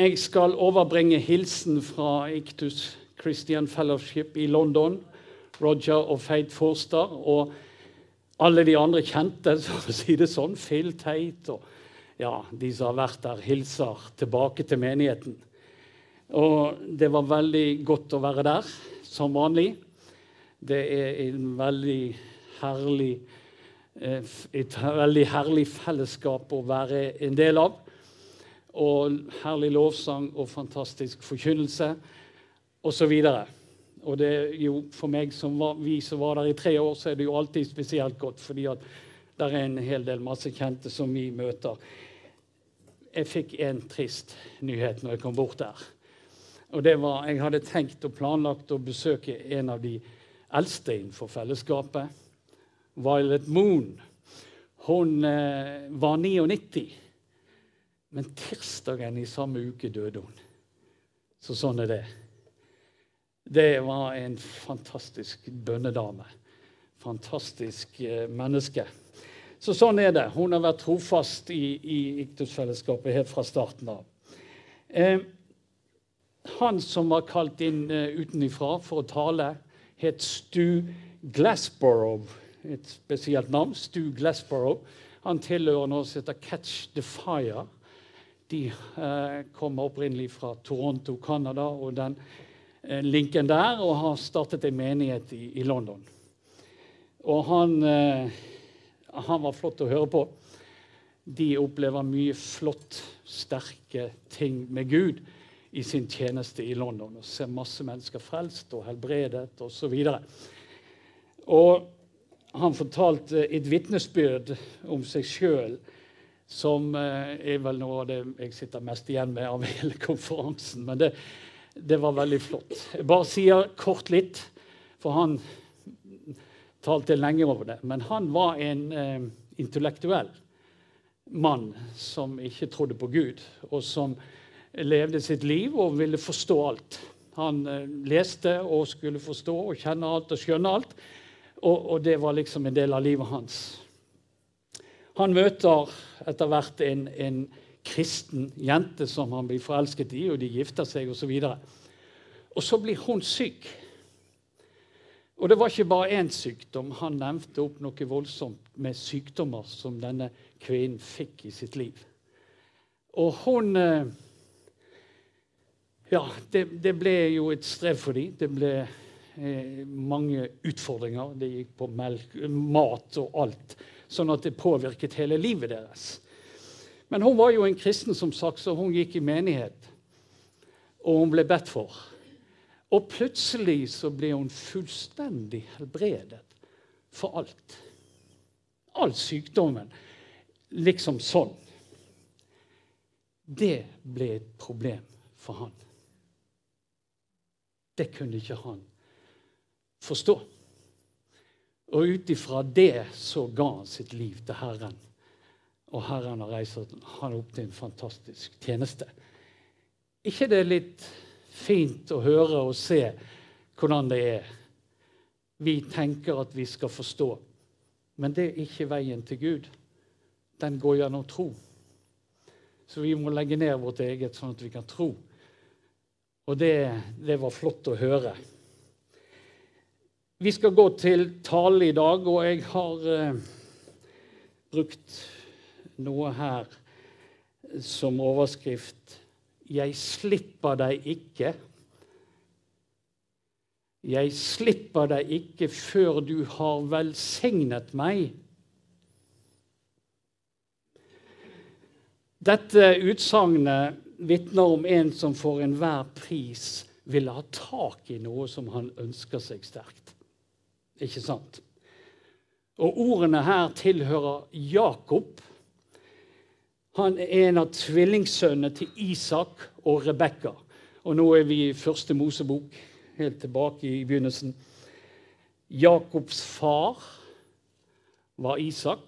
Jeg skal overbringe hilsen fra Iktus Christian Fellowship i London. Roger og Feit Forster og alle de andre kjente, for å si det sånn. Phil Tate og ja, de som har vært der, hilser tilbake til menigheten. Og det var veldig godt å være der, som vanlig. Det er en veldig herlig, eh, et veldig herlig fellesskap å være en del av og herlig lovsang og fantastisk forkynnelse osv. Og det er jo for meg som var, vi som var der i tre år, så er det jo alltid spesielt godt. fordi at det er en hel del masse kjente som vi møter. Jeg fikk en trist nyhet når jeg kom bort der. Og det var, Jeg hadde tenkt og planlagt å besøke en av de eldste innenfor fellesskapet. Violet Moon. Hun eh, var 99. Men tirsdagen i samme uke døde hun. Så sånn er det. Det var en fantastisk bønnedame. Fantastisk eh, menneske. Så sånn er det. Hun har vært trofast i, i Iktus-fellesskapet helt fra starten av. Eh, han som var kalt inn uh, utenifra for å tale, het Stu Glassborough. Et spesielt navn. Stu Glassborough. Han tilhører noe som heter Catch the Fire de eh, kommer opprinnelig fra Toronto, Canada, og den eh, linken der, og har startet en menighet i, i London. Og han, eh, han, var flott å høre på. De opplever mye flott, sterke ting med Gud i sin tjeneste i London. Og ser masse mennesker frelst og helbredet osv. Og, og han fortalte et vitnesbyrd om seg sjøl som eh, er vel noe av det jeg sitter mest igjen med av hele konferansen. Men det, det var veldig flott. Jeg bare sier kort litt, for han talte lenge over det. Men han var en eh, intellektuell mann som ikke trodde på Gud, og som levde sitt liv og ville forstå alt. Han eh, leste og skulle forstå og kjenne alt og skjønne alt. Og, og det var liksom en del av livet hans. Han møter etter hvert en, en kristen jente som han blir forelsket i, og de gifter seg osv. Og, og så blir hun syk. Og det var ikke bare én sykdom. Han nevnte opp noe voldsomt med sykdommer som denne kvinnen fikk i sitt liv. Og hun eh, Ja, det, det ble jo et strev for dem. Det ble eh, mange utfordringer. Det gikk på melk, mat og alt sånn at det påvirket hele livet deres. Men hun var jo en kristen, som sagt, så hun gikk i menighet. Og hun ble bedt for. Og plutselig så ble hun fullstendig helbredet for alt. All sykdommen. Liksom sånn. Det ble et problem for han. Det kunne ikke han forstå. Og ut ifra det så ga han sitt liv til Herren. Og Herren har reist han opp til en fantastisk tjeneste. ikke det er litt fint å høre og se hvordan det er? Vi tenker at vi skal forstå, men det er ikke veien til Gud. Den går gjennom tro. Så vi må legge ned vårt eget, sånn at vi kan tro. Og det, det var flott å høre. Vi skal gå til tale i dag, og jeg har eh, brukt noe her som overskrift 'Jeg slipper deg ikke'. Jeg slipper deg ikke før du har velsignet meg. Dette utsagnet vitner om en som for enhver pris ville ha tak i noe som han ønsker seg sterkt. Ikke sant? Og ordene her tilhører Jakob. Han er en av tvillingsønnene til Isak og Rebekka. Og nå er vi i første Mosebok, helt tilbake i begynnelsen. Jakobs far var Isak,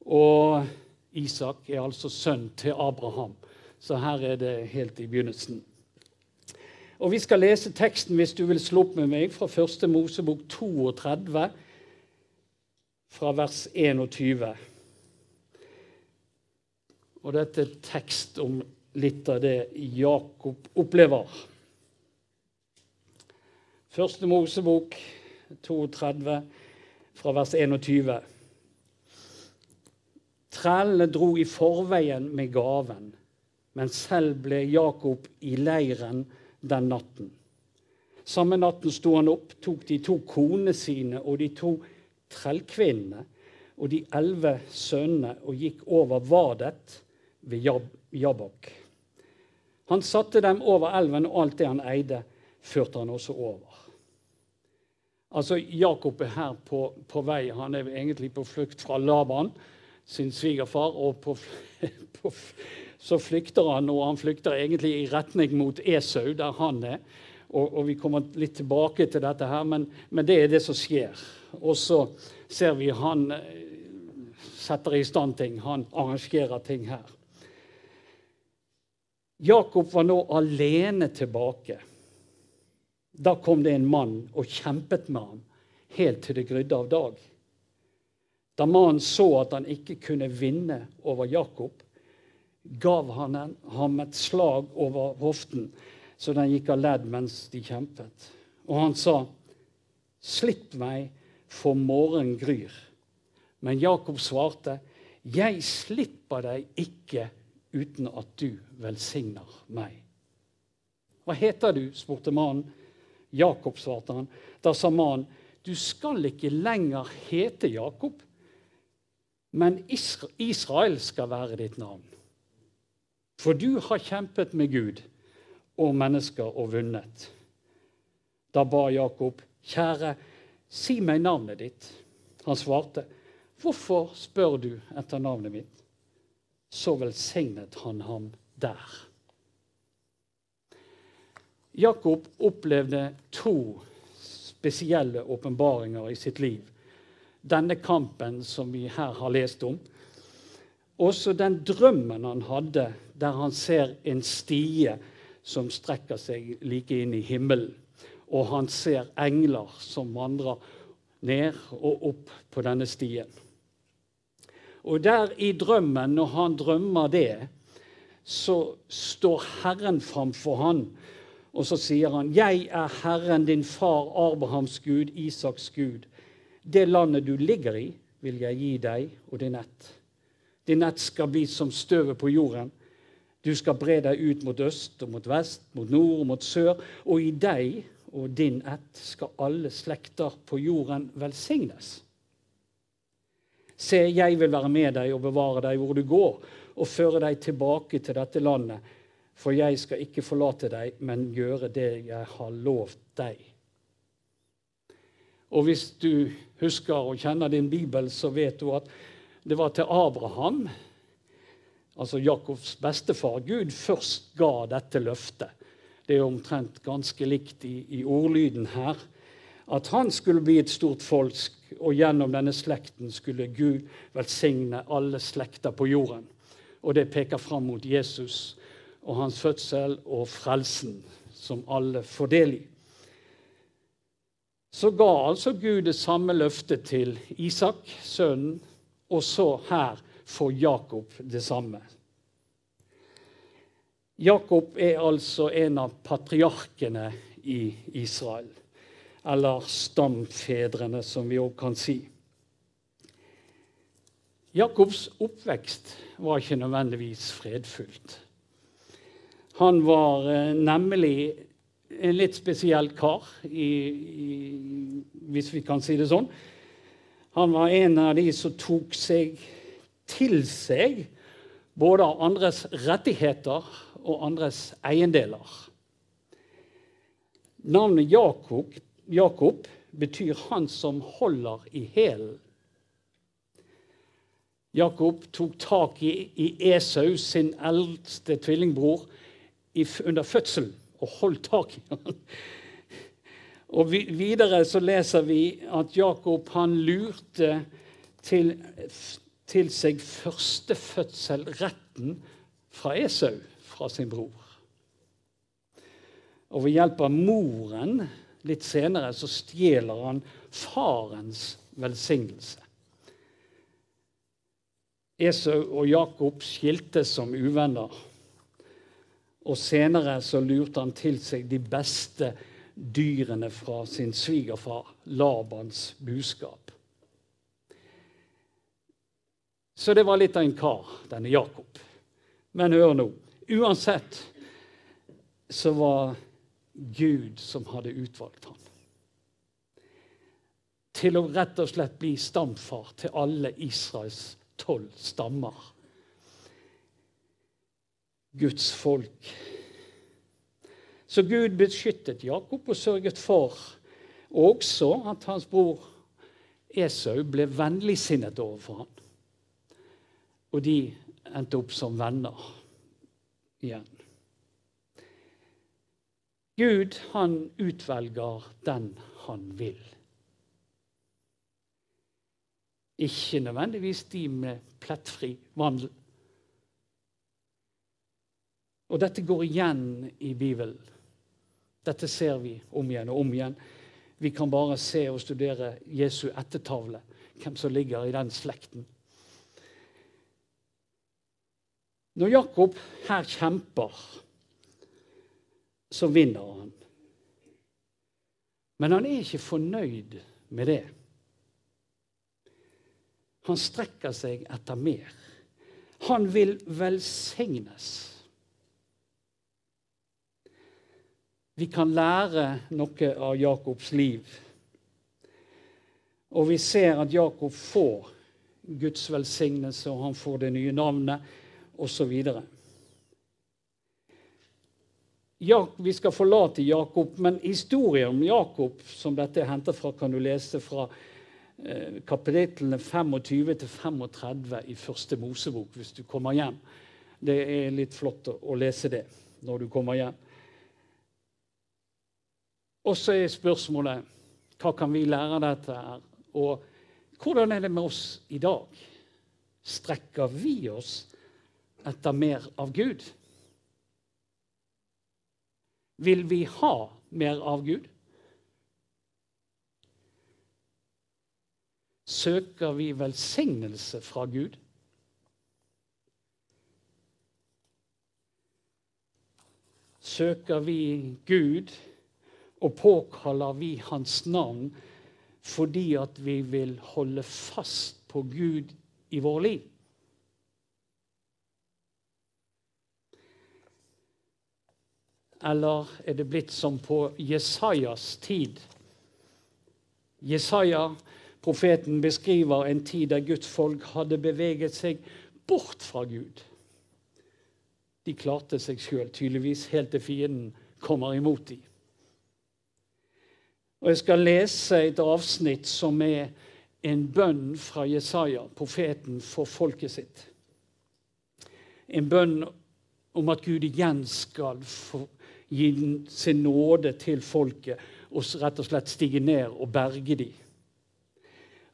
og Isak er altså sønn til Abraham. Så her er det helt i begynnelsen. Og Vi skal lese teksten hvis du vil slå opp med meg, fra 1. Mosebok 32, fra vers 21. Og dette er tekst om litt av det Jakob opplever. Første Mosebok 32, fra vers 21. Trellene dro i forveien med gaven, men selv ble Jakob i leiren den natten. Samme natten sto han opp, tok de to konene sine og de to trellkvinnene og de elleve sønnene og gikk over Vadet ved Jab Jabok. Han satte dem over elven, og alt det han eide, førte han også over. Altså, Jakob er her på, på vei. Han er egentlig på flukt fra Laban, sin svigerfar. og på, på, Så flykter han, og han flykter egentlig i retning mot Esau, der han er. Og, og, Vi kommer litt tilbake til dette, her, men, men, det er det som skjer. Og så ser vi han eh, setter i stand ting. Han arrangerer ting her. Jakob var nå alene tilbake. Da kom det en mann og kjempet med ham helt til det grydde av dag. Da mannen så at han ikke kunne vinne over Jakob, gav han ham et slag over hoften så den gikk av ledd mens de kjempet. Og han sa, 'Slipp meg, for morgenen gryr.' Men Jakob svarte, 'Jeg slipper deg ikke uten at du velsigner meg.' Hva heter du? spurte mannen. Jakob, svarte han. Da sa mannen, du skal ikke lenger hete Jakob, men Israel skal være ditt navn. For du har kjempet med Gud og mennesker og vunnet. Da ba Jakob, 'Kjære, si meg navnet ditt.' Han svarte, 'Hvorfor spør du etter navnet mitt?' Så velsignet han ham der. Jakob opplevde to spesielle åpenbaringer i sitt liv. Denne kampen som vi her har lest om. Også den drømmen han hadde, der han ser en stie som strekker seg like inn i himmelen. Og han ser engler som vandrer ned og opp på denne stien. Og der i drømmen, når han drømmer det, så står Herren framfor han, og så sier han, 'Jeg er Herren, din far Abrahams Gud, Isaks Gud.' 'Det landet du ligger i, vil jeg gi deg og din ett.' 'Din ett skal bli som støvet på jorden.' Du skal bre deg ut mot øst og mot vest, mot nord og mot sør. Og i deg og din ett skal alle slekter på jorden velsignes. Se, jeg vil være med deg og bevare deg hvor du går, og føre deg tilbake til dette landet. For jeg skal ikke forlate deg, men gjøre det jeg har lovt deg. Og hvis du husker og kjenner din bibel, så vet du at det var til Abraham altså Jakobs bestefar, Gud først ga dette løftet. Det er omtrent ganske likt i, i, ordlyden her. At han skulle bli et stort folk, og gjennom denne slekten skulle Gud velsigne alle slekter på jorden. Og det peker fram mot Jesus og hans fødsel og frelsen, som alle får del i. Så ga altså Gud det samme løftet til Isak, sønnen, og så her for Jakob det samme. Jakob er altså en av patriarkene i Israel. Eller stamfedrene, som vi òg kan si. Jakobs oppvekst var ikke nødvendigvis fredfullt. Han var eh, nemlig en litt spesiell kar, i, i, hvis vi kan si det sånn. Han var en av de som tok seg til seg både av andres rettigheter og andres eiendeler. Navnet Jakob, Jakob betyr 'han som holder i hælen'. Jakob tok tak i, i Esau, sin eldste tvillingbror, i, under fødselen og holdt tak i ham. Og vi, Videre så leser vi at Jakob han lurte til til seg førstefødselretten fra Esau, fra sin bror. Og ved hjelp av moren litt senere så stjeler han farens velsignelse. Esau og Jakob skiltes som uvenner. Og senere så lurte han til seg de beste dyrene fra sin svigerfar, Labans buskap. Så det var litt av en kar, denne Jakob. Men hør nå. Uansett så var Gud som hadde utvalgt ham. Til å rett og slett bli stamfar til alle Israels tolv stammer. Guds folk. Så Gud beskyttet Jakob og sørget for også at hans bror Esau ble vennligsinnet overfor ham. Og de endte opp som venner igjen. Gud, han utvelger den han vil. Ikke nødvendigvis de med plettfri vandel. Og dette går igjen i Bibelen. Dette ser vi om igjen og om igjen. Vi kan bare se og studere Jesu ettertavle, hvem som ligger i den slekten. Når Jakob her kjemper, så vinner han. Men han er ikke fornøyd med det. Han strekker seg etter mer. Han vil velsignes. Vi kan lære noe av Jakobs liv. Og vi ser at Jakob får Guds velsignelse, og han får det nye navnet osv. Ja, vi skal forlate Jakob, men historien om Jakob, som dette er hentet fra, kan du lese fra eh, kapitlene 25 til 35 i første Mosebok hvis du kommer hjem. Det er litt flott å lese det når du kommer hjem. Og så er spørsmålet hva kan vi lære av dette her? Og hvordan er det med oss i dag? Strekker vi oss etter mer av Gud? Vil vi ha mer av Gud? Søker vi velsignelse fra Gud? Søker vi Gud og påkaller vi Hans navn fordi at vi vil holde fast på Gud i vår liv? Eller er det blitt som på Jesajas tid? Jesaja, profeten, beskriver en tid der Guds folk hadde beveget seg bort fra Gud. De klarte seg sjøl, tydeligvis, helt til fienden kommer imot dem. Og Jeg skal lese et avsnitt som er en bønn fra Jesaja, profeten, for folket sitt. En bønn om at Gud igjen skal gi sin nåde til folket og rett og slett stige ned og berge dem.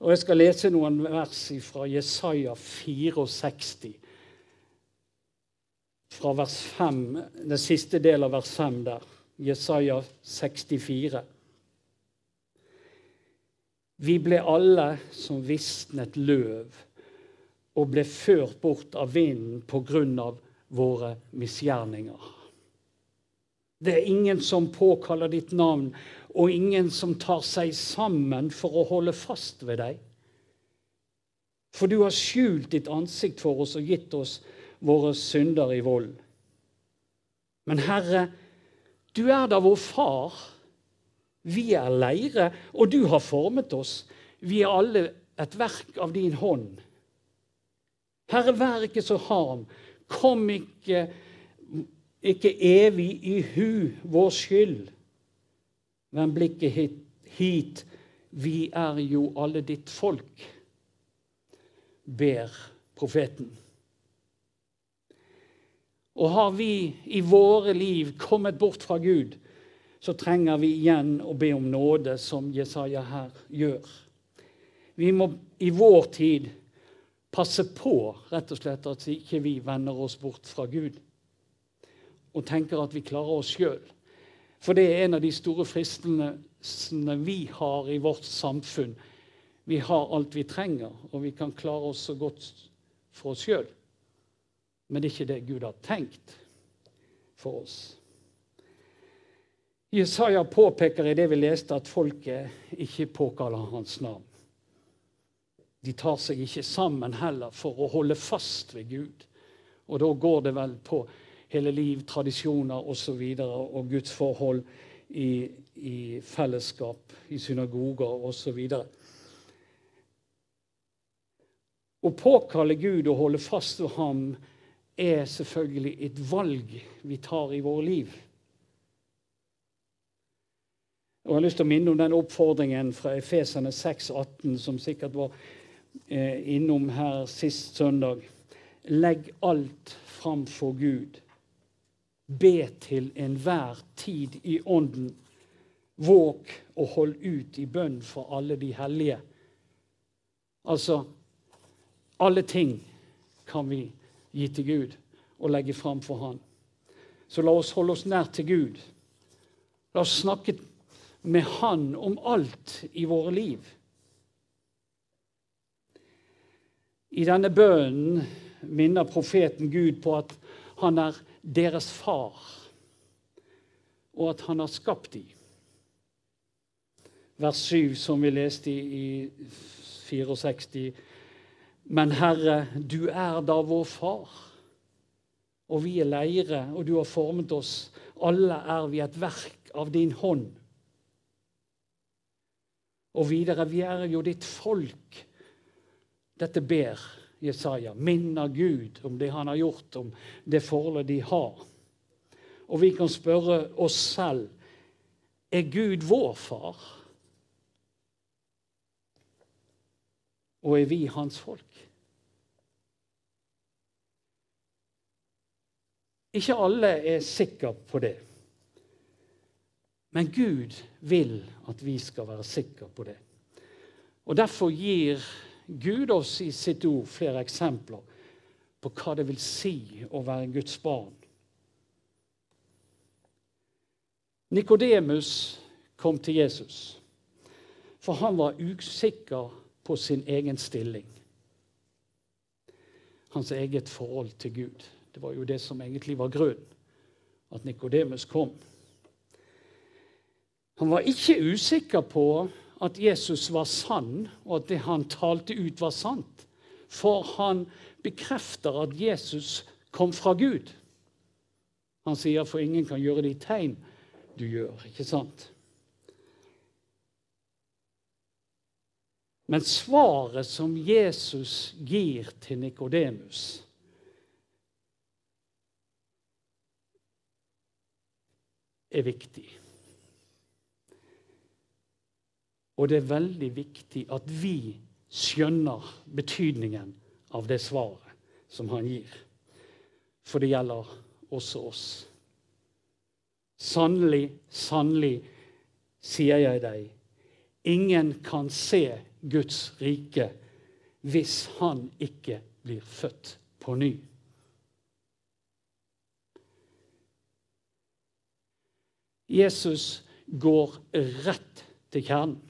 Og Jeg skal lese noen vers fra Jesaja 64, fra vers 5, den siste delen av vers 5 der. Jesaja 64. Vi ble alle som visnet løv og ble ført bort av vinden på grunn av våre misgjerninger. Det er ingen som påkaller ditt navn, og ingen som tar seg sammen for å holde fast ved deg. For du har skjult ditt ansikt for oss og gitt oss våre synder i vold. Men Herre, du er da vår far. Vi er leire, og du har formet oss. Vi er alle et verk av din hånd. Herre, vær ikke så harm. Kom ikke ikke evig i hu vår skyld. men blikket hit, hit, vi er jo alle ditt folk, ber profeten. Og har vi i våre liv kommet bort fra Gud, så trenger vi igjen å be om nåde, som Jesaja her gjør. Vi må i vår tid passe på rett og slett at ikke vi vender oss bort fra Gud og tenker at vi klarer oss sjøl. For det er en av de store fristelsene vi har i vårt samfunn. Vi har alt vi trenger, og vi kan klare oss så godt for oss sjøl. Men det er ikke det Gud har tenkt. for oss. Jesaja påpeker i det vi leste, at folket ikke påkaller hans navn. De tar seg ikke sammen heller for å holde fast ved Gud. Og da går det vel på hele liv, tradisjoner osv. Og, og Guds forhold i, i fellesskap, i synagoger osv. Å påkalle Gud og holde fast ved ham er selvfølgelig et valg vi tar i våre liv. Og Jeg har lyst til å minne om den oppfordringen fra Efesene 6,18 som sikkert var innom her sist søndag. Legg alt fram for Gud. Be til enhver tid i Ånden. Våg og hold ut i bønn for alle de hellige. Altså alle ting kan vi gi til Gud og legge fram for Han. Så la oss holde oss nær til Gud. La oss snakke med Han om alt i våre liv. I denne bønnen minner profeten Gud på at han er deres far, og at han har skapt dem. Vers 7, som vi leste i 64. Men Herre, du er da vår far, og vi er leire, og du har formet oss. Alle er vi et verk av din hånd. Og videre, vi er jo ditt folk. Dette ber Jesaja. Minner Gud om det han har gjort, om det forholdet de har. Og vi kan spørre oss selv er Gud vår far? Og er vi hans folk? Ikke alle er sikre på det. Men Gud vil at vi skal være sikre på det. Og Derfor gir Gud oss i sitt ord flere eksempler på hva det vil si å være Guds barn. Nikodemus kom til Jesus, for han var usikker på sin egen stilling. Hans eget forhold til Gud. Det var jo det som egentlig var grunnen, at Nikodemus kom. Han var ikke usikker på at Jesus var sann, og at det han talte ut, var sant. For han bekrefter at Jesus kom fra Gud. Han sier, 'For ingen kan gjøre de tegn du gjør'. Ikke sant? Men svaret som Jesus gir til Nikodemus er viktig. Og det er veldig viktig at vi skjønner betydningen av det svaret som han gir. For det gjelder også oss. Sannelig, sannelig, sier jeg deg, ingen kan se Guds rike hvis han ikke blir født på ny. Jesus går rett til kjernen.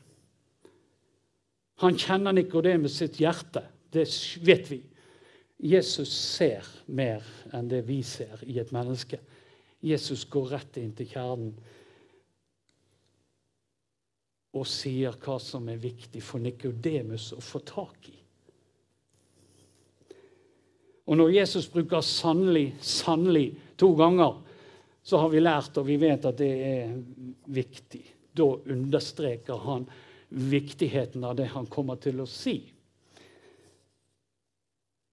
Han kjenner Nikodemus sitt hjerte. Det vet vi. Jesus ser mer enn det vi ser i et menneske. Jesus går rett inn til kjernen og sier hva som er viktig for Nikodemus å få tak i. Og Når Jesus bruker 'sannelig', 'sannelig' to ganger, så har vi lært og vi vet at det er viktig. Da understreker han viktigheten av det han kommer til å si.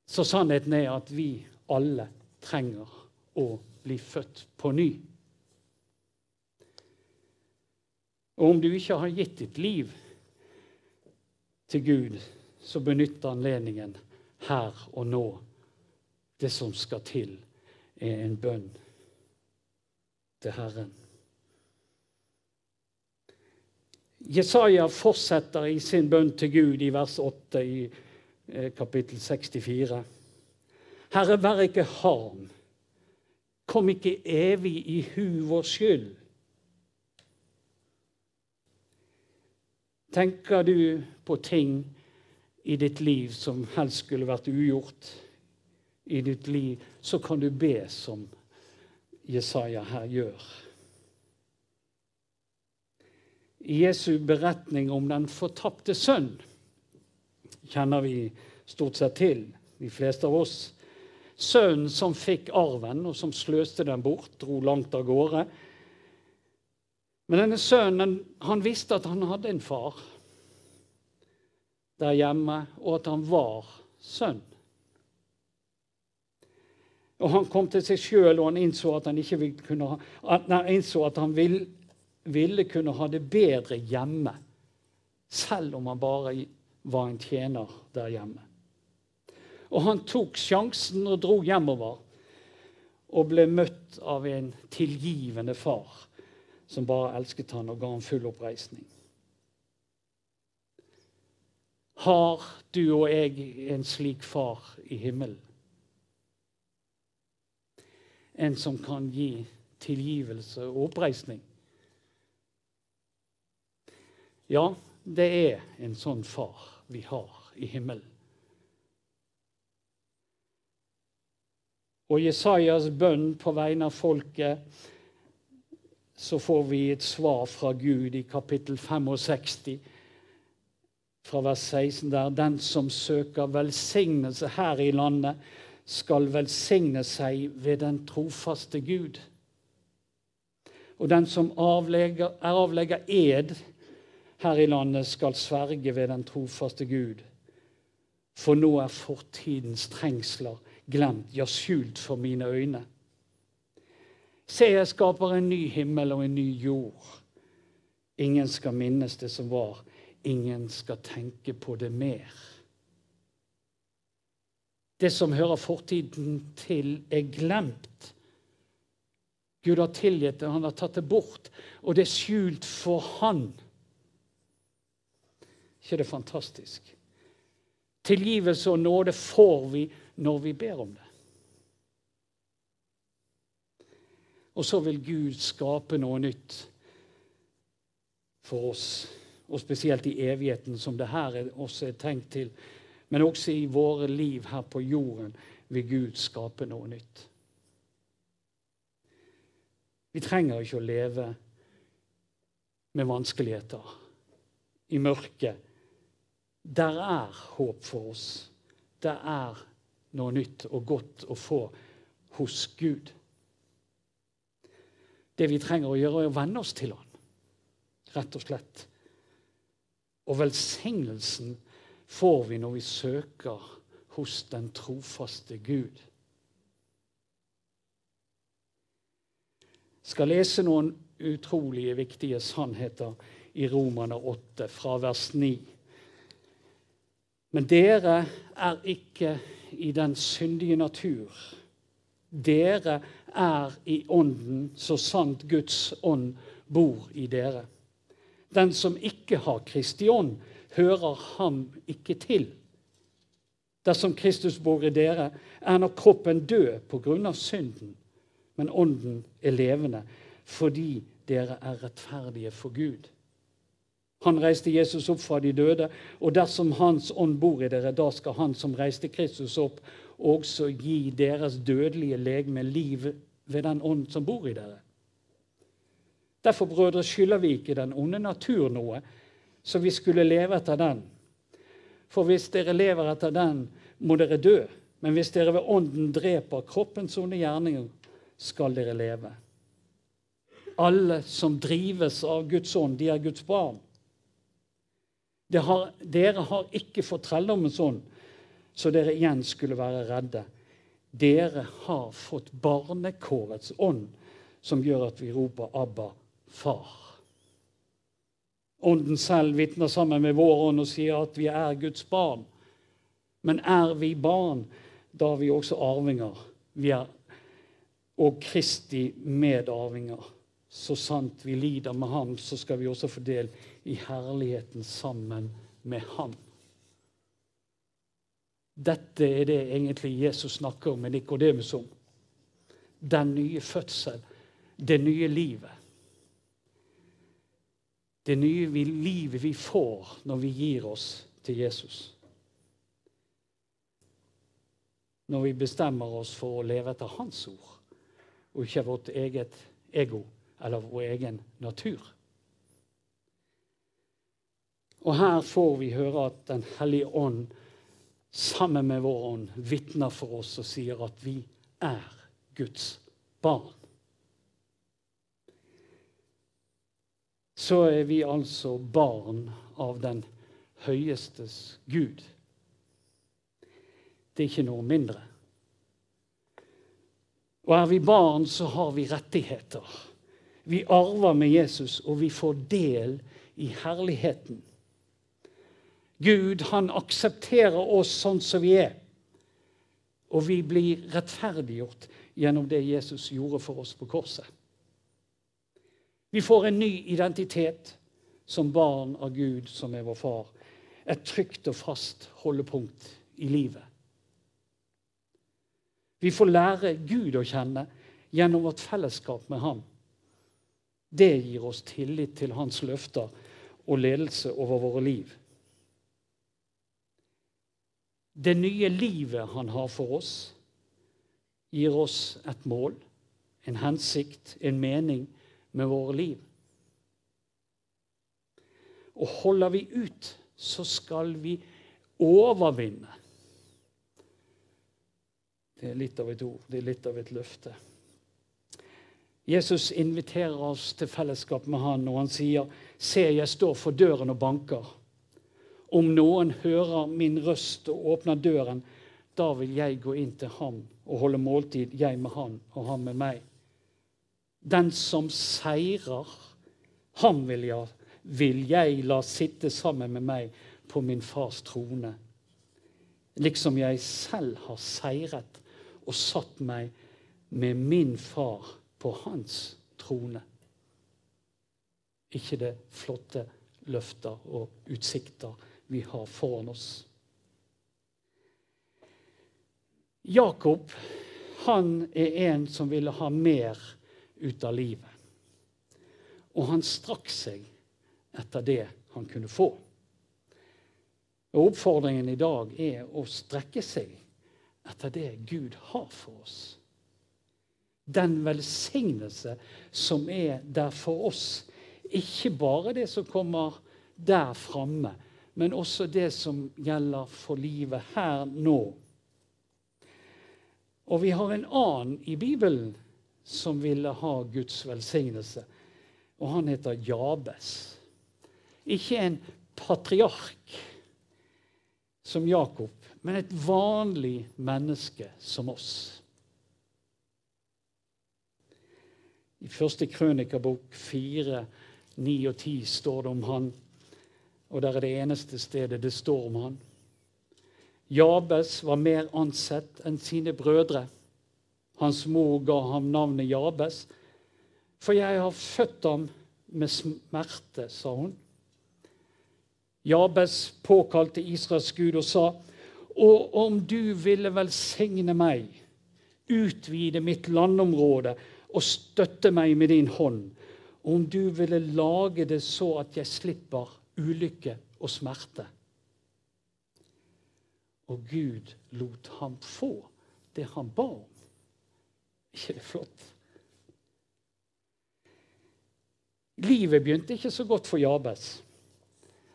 Så sannheten er at vi alle trenger å bli født på ny. Og om du ikke har gitt ditt liv til Gud, så benytt anledningen her og nå. Det som skal til, er en bønn til Herren. Jesaja fortsetter i sin bønn til Gud i vers 8 i eh, kapittel 64. Herre, vær ikke harm. Kom ikke evig i hu vår skyld. Tenker du på ting i ditt liv som helst skulle vært ugjort i ditt liv, så kan du be som Jesaja her gjør. I Jesu beretning om den fortapte sønn kjenner vi stort sett til, de fleste av oss. Sønnen som fikk arven, og som sløste den bort, dro langt av gårde. Men denne sønnen han visste at han hadde en far der hjemme, og at han var sønn. Og Han kom til seg sjøl, og han innså at han, ikke kunne, nei, innså at han vil, ville kunne ha det bedre hjemme, selv om han bare var en tjener der hjemme. Og han tok sjansen og dro hjemover og ble møtt av en tilgivende far som bare elsket han og ga han full oppreisning. Har du og jeg en slik far i himmelen? En som kan gi tilgivelse og oppreisning? Ja, det er en sånn far vi har i himmelen. Og Jesajas bønn på vegne av folket så får vi et svar fra Gud i kapittel 65, fra vers 16 der. Den som søker velsignelse her i landet, skal velsigne seg ved den trofaste Gud. Og den som avlegger, avlegger ed her i landet, skal sverge ved den trofaste Gud. For nå er fortidens trengsler glemt, ja, skjult for mine øyne. Se, jeg skaper en ny himmel og en ny jord. Ingen skal minnes det som var. Ingen skal tenke på det mer. Det som hører fortiden til, er glemt. Gud har tilgitt det, han har tatt det bort, og det er skjult for Han. Ikke det fantastisk? Tilgivelse og nåde får vi når vi ber om det. Og så vil Gud skape noe nytt for oss, og spesielt i evigheten, som det her også er tenkt til. Men også i våre liv her på jorden vil Gud skape noe nytt. Vi trenger ikke å leve med vanskeligheter, i mørket. Der er håp for oss. Det er noe nytt og godt å få hos Gud. Det vi trenger å gjøre, er å venne oss til Han, rett og slett. Og velsignelsen får vi når vi søker hos den trofaste Gud. Jeg skal lese noen utrolige viktige sannheter i Romerne 8, fra vers 9. Men dere er ikke i den syndige natur. Dere er i ånden, så sant Guds ånd bor i dere. Den som ikke har Kristi ånd, hører ham ikke til. Dersom Kristus bor i dere, er nok kroppen død av synden, men ånden er levende fordi dere er rettferdige for Gud. Han reiste Jesus opp fra de døde, og dersom Hans ånd bor i dere, da skal Han som reiste Kristus opp, også gi deres dødelige legeme liv ved den ånd som bor i dere. Derfor, brødre, skylder vi ikke den onde natur noe, så vi skulle leve etter den. For hvis dere lever etter den, må dere dø. Men hvis dere ved ånden dreper kroppens onde gjerninger, skal dere leve. Alle som drives av Guds ånd, de er Guds barn. Har, dere har ikke fått trelldommens ånd, så dere igjen skulle være redde. Dere har fått barnekårets ånd, som gjør at vi roper 'Abba, far'. Ånden selv vitner sammen med vår ånd og sier at vi er Guds barn. Men er vi barn, da er vi også arvinger. Vi er og Kristi medarvinger. Så sant vi lider med ham, så skal vi også få del i herligheten sammen med ham. Dette er det egentlig Jesus snakker med Nikodemus om. Den nye fødsel, det nye livet. Det nye livet vi får når vi gir oss til Jesus. Når vi bestemmer oss for å leve etter Hans ord og ikke vårt eget ego eller vår egen natur. Og her får vi høre at Den hellige ånd sammen med vår ånd vitner for oss og sier at vi er Guds barn. Så er vi altså barn av den høyestes Gud. Det er ikke noe mindre. Og er vi barn, så har vi rettigheter. Vi arver med Jesus, og vi får del i herligheten. Gud han aksepterer oss sånn som vi er. Og vi blir rettferdiggjort gjennom det Jesus gjorde for oss på korset. Vi får en ny identitet som barn av Gud, som er vår far. Et trygt og fast holdepunkt i livet. Vi får lære Gud å kjenne gjennom vårt fellesskap med ham. Det gir oss tillit til hans løfter og ledelse over våre liv. Det nye livet han har for oss, gir oss et mål, en hensikt, en mening med våre liv. Og holder vi ut, så skal vi overvinne. Det er litt av et ord, det er litt av et løfte. Jesus inviterer oss til fellesskap med han, og han sier, 'Se, jeg står for døren og banker.' Om noen hører min røst og åpner døren, da vil jeg gå inn til ham og holde måltid, jeg med han og han med meg. Den som seirer, ham vil jeg, vil jeg la sitte sammen med meg på min fars trone. Liksom jeg selv har seiret og satt meg med min far på hans trone. Ikke det flotte løfter og utsikter vi har foran oss. Jakob han er en som ville ha mer ut av livet. Og han strakk seg etter det han kunne få. Og Oppfordringen i dag er å strekke seg etter det Gud har for oss. Den velsignelse som er der for oss. Ikke bare det som kommer der framme, men også det som gjelder for livet her nå. Og vi har en annen i Bibelen som ville ha Guds velsignelse, og han heter Jabes. Ikke en patriark som Jakob, men et vanlig menneske som oss. I første krønikabok 4, 9 og 10 står det om han og det er det eneste stedet det står om han. Jabes var mer ansett enn sine brødre. Hans mor ga ham navnet Jabes. For jeg har født ham med smerte, sa hun. Jabes påkalte Israels Gud og sa, og om du ville velsigne meg, utvide mitt landområde og støtte meg med din hånd, om du ville lage det så at jeg slipper ulykke og smerte. Og Gud lot ham få det han ba om. ikke det flott? Livet begynte ikke så godt for Jabes.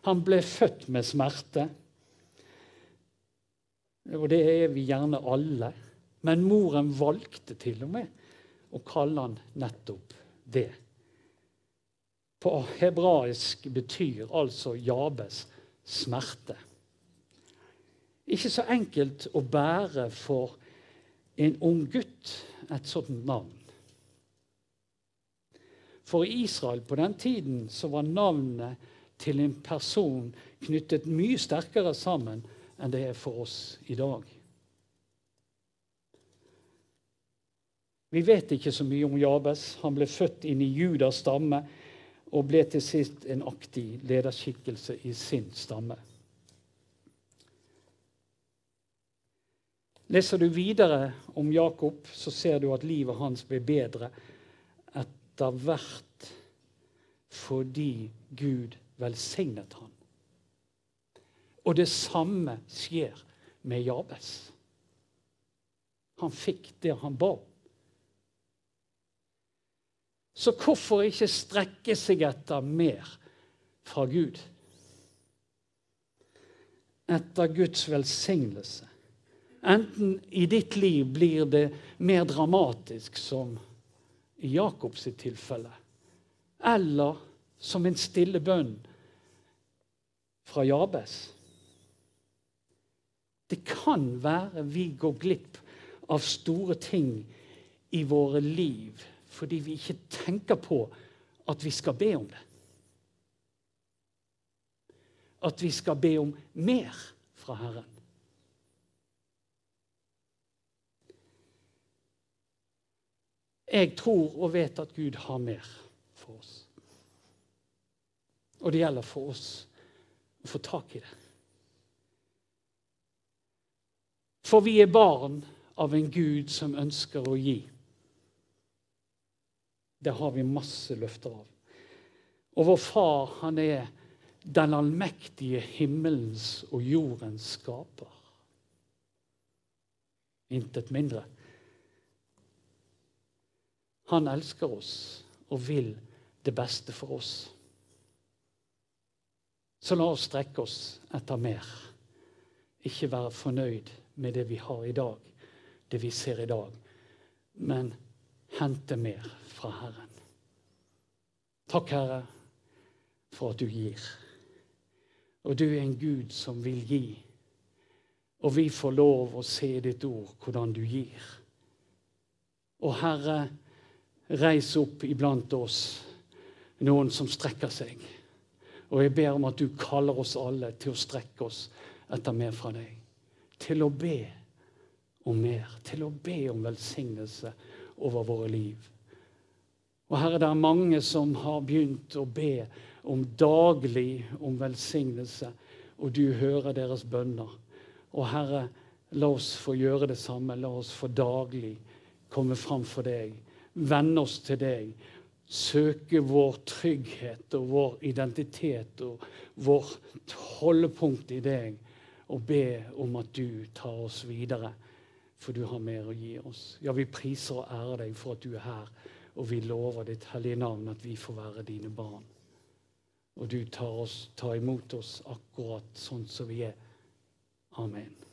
Han ble født med smerte. Og det er vi gjerne alle. Men moren valgte til og med å kaller han nettopp det på hebraisk betyr altså Jabes smerte. Ikke så enkelt å bære for en ung gutt et sånt navn. For i Israel på den tiden så var navnet til en person knyttet mye sterkere sammen enn det er for oss i dag. Vi vet ikke så mye om Jabes. Han ble født inn i Judas stamme og ble til sist en aktiv lederskikkelse i sin stamme. Leser du videre om Jakob, så ser du at livet hans ble bedre etter hvert fordi Gud velsignet ham. Og det samme skjer med Jabes. Han fikk det han ba. Så hvorfor ikke strekke seg etter mer fra Gud? Etter Guds velsignelse. Enten i ditt liv blir det mer dramatisk, som i Jakobs tilfelle, eller som en stille bønn fra Jabes. Det kan være vi går glipp av store ting i våre liv fordi vi ikke tenker på at vi skal be om det. At vi skal be om mer fra Herren. Jeg tror og vet at Gud har mer for oss. Og det gjelder for oss å få tak i det. For vi er barn av en Gud som ønsker å gi. Det har vi masse løfter av. Og vår far, han er den allmektige himmelens og jordens skaper. Intet mindre. Han elsker oss og vil det beste for oss. Så la oss strekke oss etter mer. Ikke være fornøyd med det vi har i dag, det vi ser i dag, men hente mer fra Herren. Takk, Herre, for at du gir. Og du er en Gud som vil gi. Og vi får lov å se i ditt ord hvordan du gir. Og Herre, Reis opp iblant oss noen som strekker seg. Og jeg ber om at du kaller oss alle til å strekke oss etter mer fra deg. Til å be om mer. Til å be om velsignelse over våre liv. Og Herre, det er mange som har begynt å be om daglig om velsignelse, og du hører deres bønner. Og Herre, la oss få gjøre det samme. La oss få daglig komme fram for deg vende oss til deg, søke vår trygghet og vår identitet og vårt holdepunkt i deg, og be om at du tar oss videre, for du har mer å gi oss. Ja, vi priser og ærer deg for at du er her, og vi lover ditt hellige navn at vi får være dine barn. Og du tar, oss, tar imot oss akkurat sånn som vi er. Amen.